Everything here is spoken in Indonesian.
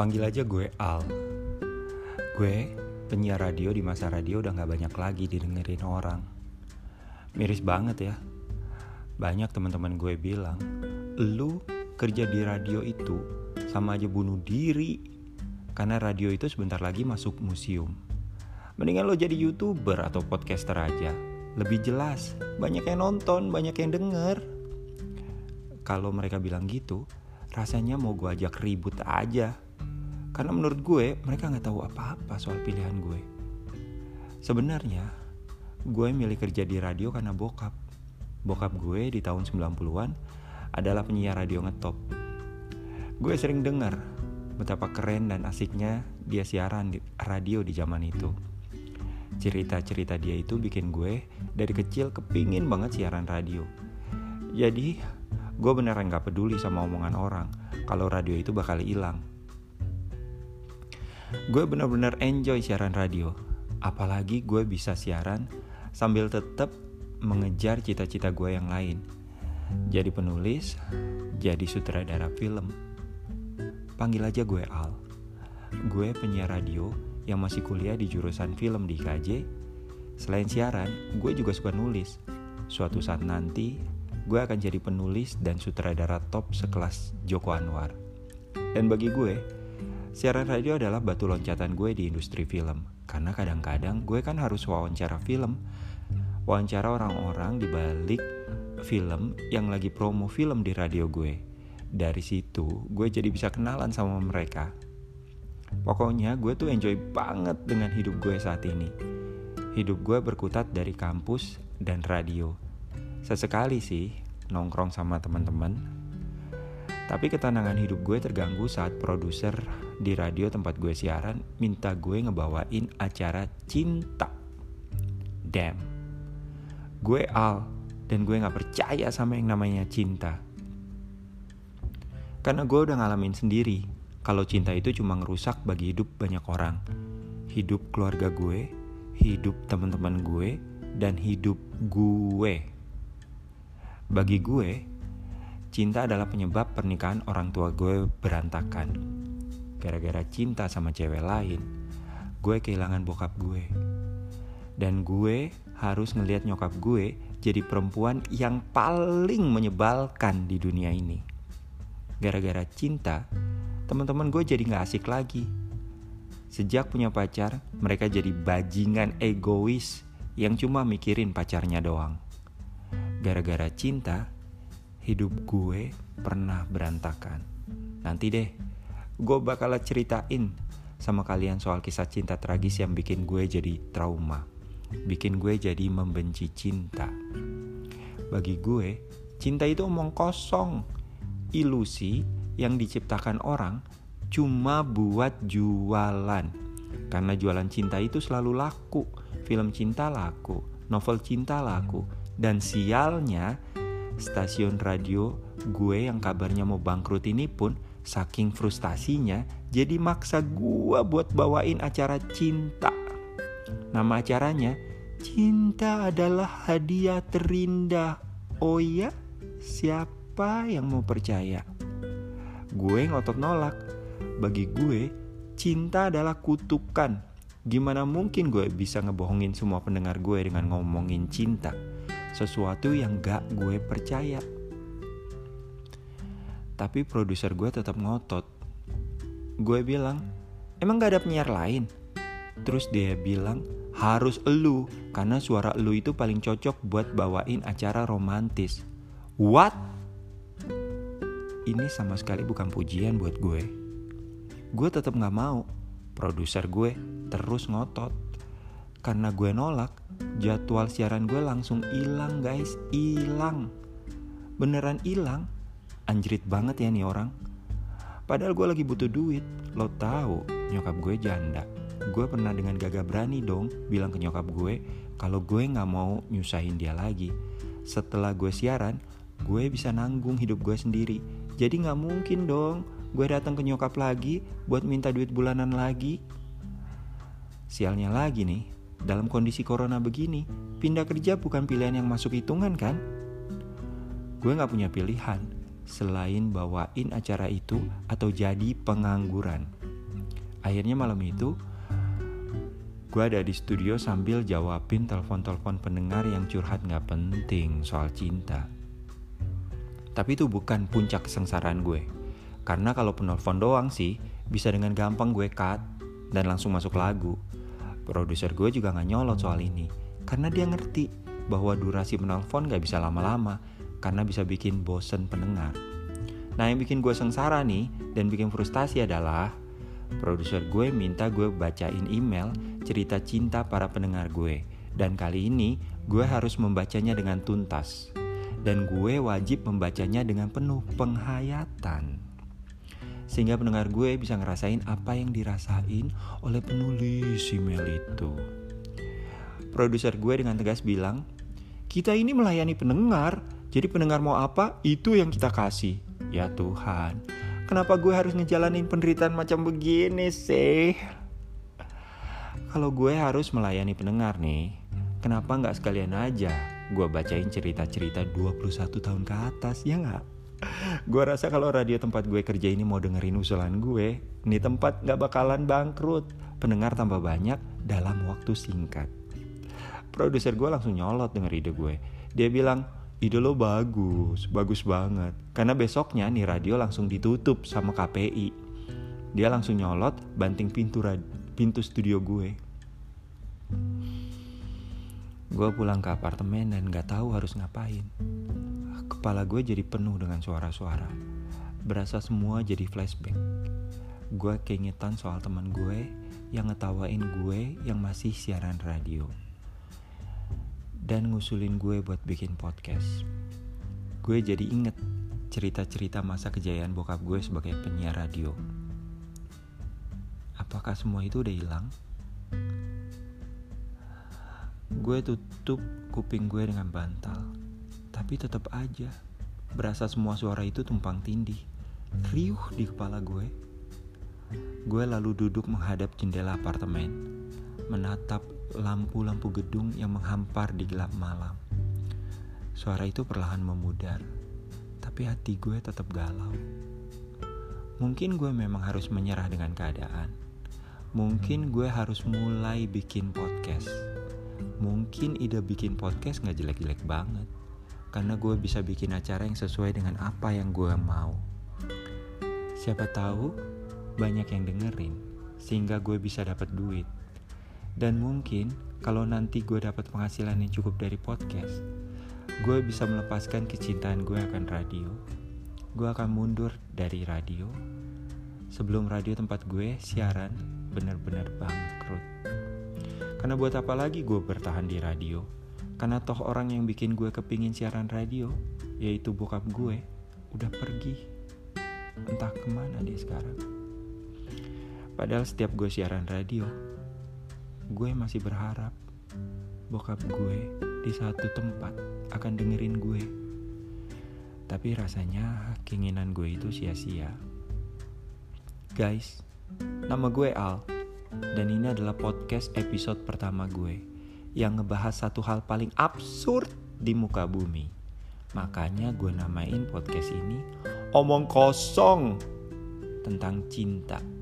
Panggil aja gue Al. Gue penyiar radio di masa radio udah gak banyak lagi didengerin orang. Miris banget ya. Banyak teman-teman gue bilang, lu kerja di radio itu sama aja bunuh diri. Karena radio itu sebentar lagi masuk museum. Mendingan lo jadi youtuber atau podcaster aja. Lebih jelas, banyak yang nonton, banyak yang denger. Kalau mereka bilang gitu, rasanya mau gue ajak ribut aja karena menurut gue mereka nggak tahu apa-apa soal pilihan gue. Sebenarnya gue milih kerja di radio karena bokap. Bokap gue di tahun 90-an adalah penyiar radio ngetop. Gue sering dengar betapa keren dan asiknya dia siaran di radio di zaman itu. Cerita-cerita dia itu bikin gue dari kecil kepingin banget siaran radio. Jadi gue beneran gak peduli sama omongan orang kalau radio itu bakal hilang gue bener-bener enjoy siaran radio. Apalagi gue bisa siaran sambil tetap mengejar cita-cita gue yang lain. Jadi penulis jadi sutradara film. Panggil aja gue Al. Gue penyiar radio yang masih kuliah di jurusan film di KJ selain siaran gue juga suka nulis. Suatu saat nanti gue akan jadi penulis dan sutradara top sekelas Joko Anwar. Dan bagi gue Siaran radio adalah batu loncatan gue di industri film. Karena kadang-kadang gue kan harus wawancara film. Wawancara orang-orang di balik film yang lagi promo film di radio gue. Dari situ gue jadi bisa kenalan sama mereka. Pokoknya gue tuh enjoy banget dengan hidup gue saat ini. Hidup gue berkutat dari kampus dan radio. Sesekali sih nongkrong sama teman-teman. Tapi ketenangan hidup gue terganggu saat produser di radio tempat gue siaran minta gue ngebawain acara cinta. Damn. Gue Al dan gue gak percaya sama yang namanya cinta. Karena gue udah ngalamin sendiri kalau cinta itu cuma ngerusak bagi hidup banyak orang. Hidup keluarga gue, hidup teman-teman gue, dan hidup gue. Bagi gue, Cinta adalah penyebab pernikahan orang tua gue berantakan. Gara-gara cinta sama cewek lain, gue kehilangan bokap gue. Dan gue harus ngelihat nyokap gue jadi perempuan yang paling menyebalkan di dunia ini. Gara-gara cinta, teman-teman gue jadi gak asik lagi. Sejak punya pacar, mereka jadi bajingan egois yang cuma mikirin pacarnya doang. Gara-gara cinta, hidup gue pernah berantakan. Nanti deh, gue bakal ceritain sama kalian soal kisah cinta tragis yang bikin gue jadi trauma. Bikin gue jadi membenci cinta. Bagi gue, cinta itu omong kosong. Ilusi yang diciptakan orang cuma buat jualan. Karena jualan cinta itu selalu laku. Film cinta laku, novel cinta laku. Dan sialnya, stasiun radio gue yang kabarnya mau bangkrut ini pun saking frustasinya jadi maksa gue buat bawain acara cinta. Nama acaranya Cinta adalah hadiah terindah. Oh ya, siapa yang mau percaya? Gue ngotot nolak. Bagi gue, cinta adalah kutukan. Gimana mungkin gue bisa ngebohongin semua pendengar gue dengan ngomongin cinta? sesuatu yang gak gue percaya. Tapi produser gue tetap ngotot. Gue bilang, emang gak ada penyiar lain? Terus dia bilang, harus elu, karena suara elu itu paling cocok buat bawain acara romantis. What? Ini sama sekali bukan pujian buat gue. Gue tetap gak mau. Produser gue terus ngotot. Karena gue nolak, jadwal siaran gue langsung hilang guys, hilang. Beneran hilang. Anjrit banget ya nih orang. Padahal gue lagi butuh duit. Lo tahu, nyokap gue janda. Gue pernah dengan gagah berani dong bilang ke nyokap gue kalau gue nggak mau nyusahin dia lagi. Setelah gue siaran, gue bisa nanggung hidup gue sendiri. Jadi nggak mungkin dong gue datang ke nyokap lagi buat minta duit bulanan lagi. Sialnya lagi nih, dalam kondisi corona begini, pindah kerja bukan pilihan yang masuk hitungan kan? Gue gak punya pilihan selain bawain acara itu atau jadi pengangguran. Akhirnya malam itu gue ada di studio sambil jawabin telepon-telepon pendengar yang curhat gak penting soal cinta. Tapi itu bukan puncak kesengsaraan gue. Karena kalau penelpon doang sih, bisa dengan gampang gue cut dan langsung masuk lagu. Produser gue juga gak nyolot soal ini. Karena dia ngerti bahwa durasi penelpon gak bisa lama-lama. Karena bisa bikin bosen pendengar. Nah yang bikin gue sengsara nih dan bikin frustasi adalah Produser gue minta gue bacain email cerita cinta para pendengar gue. Dan kali ini gue harus membacanya dengan tuntas. Dan gue wajib membacanya dengan penuh penghayatan. Sehingga pendengar gue bisa ngerasain apa yang dirasain oleh penulis email itu. Produser gue dengan tegas bilang, kita ini melayani pendengar, jadi pendengar mau apa, itu yang kita kasih. Ya Tuhan, Kenapa gue harus ngejalanin penderitaan macam begini sih? Kalau gue harus melayani pendengar nih, kenapa nggak sekalian aja gue bacain cerita-cerita 21 tahun ke atas, ya nggak? Gue rasa kalau radio tempat gue kerja ini mau dengerin usulan gue, ini tempat nggak bakalan bangkrut. Pendengar tambah banyak dalam waktu singkat. Produser gue langsung nyolot denger ide gue. Dia bilang, ide lo bagus, bagus banget. Karena besoknya nih radio langsung ditutup sama KPI. Dia langsung nyolot banting pintu pintu studio gue. Gue pulang ke apartemen dan gak tahu harus ngapain. Kepala gue jadi penuh dengan suara-suara. Berasa semua jadi flashback. Gue keingetan soal teman gue yang ngetawain gue yang masih siaran radio dan ngusulin gue buat bikin podcast. Gue jadi inget cerita-cerita masa kejayaan bokap gue sebagai penyiar radio. Apakah semua itu udah hilang? Gue tutup kuping gue dengan bantal, tapi tetap aja berasa semua suara itu tumpang tindih, riuh di kepala gue. Gue lalu duduk menghadap jendela apartemen, menatap lampu-lampu gedung yang menghampar di gelap malam. Suara itu perlahan memudar, tapi hati gue tetap galau. Mungkin gue memang harus menyerah dengan keadaan. Mungkin gue harus mulai bikin podcast. Mungkin ide bikin podcast gak jelek-jelek banget. Karena gue bisa bikin acara yang sesuai dengan apa yang gue mau. Siapa tahu banyak yang dengerin, sehingga gue bisa dapat duit dan mungkin kalau nanti gue dapat penghasilan yang cukup dari podcast, gue bisa melepaskan kecintaan gue akan radio. Gue akan mundur dari radio sebelum radio tempat gue siaran benar-benar bangkrut. Karena buat apa lagi gue bertahan di radio? Karena toh orang yang bikin gue kepingin siaran radio, yaitu bokap gue, udah pergi. Entah ke mana dia sekarang. Padahal setiap gue siaran radio, gue masih berharap bokap gue di satu tempat akan dengerin gue. Tapi rasanya keinginan gue itu sia-sia. Guys, nama gue Al, dan ini adalah podcast episode pertama gue yang ngebahas satu hal paling absurd di muka bumi. Makanya gue namain podcast ini Omong Kosong tentang cinta.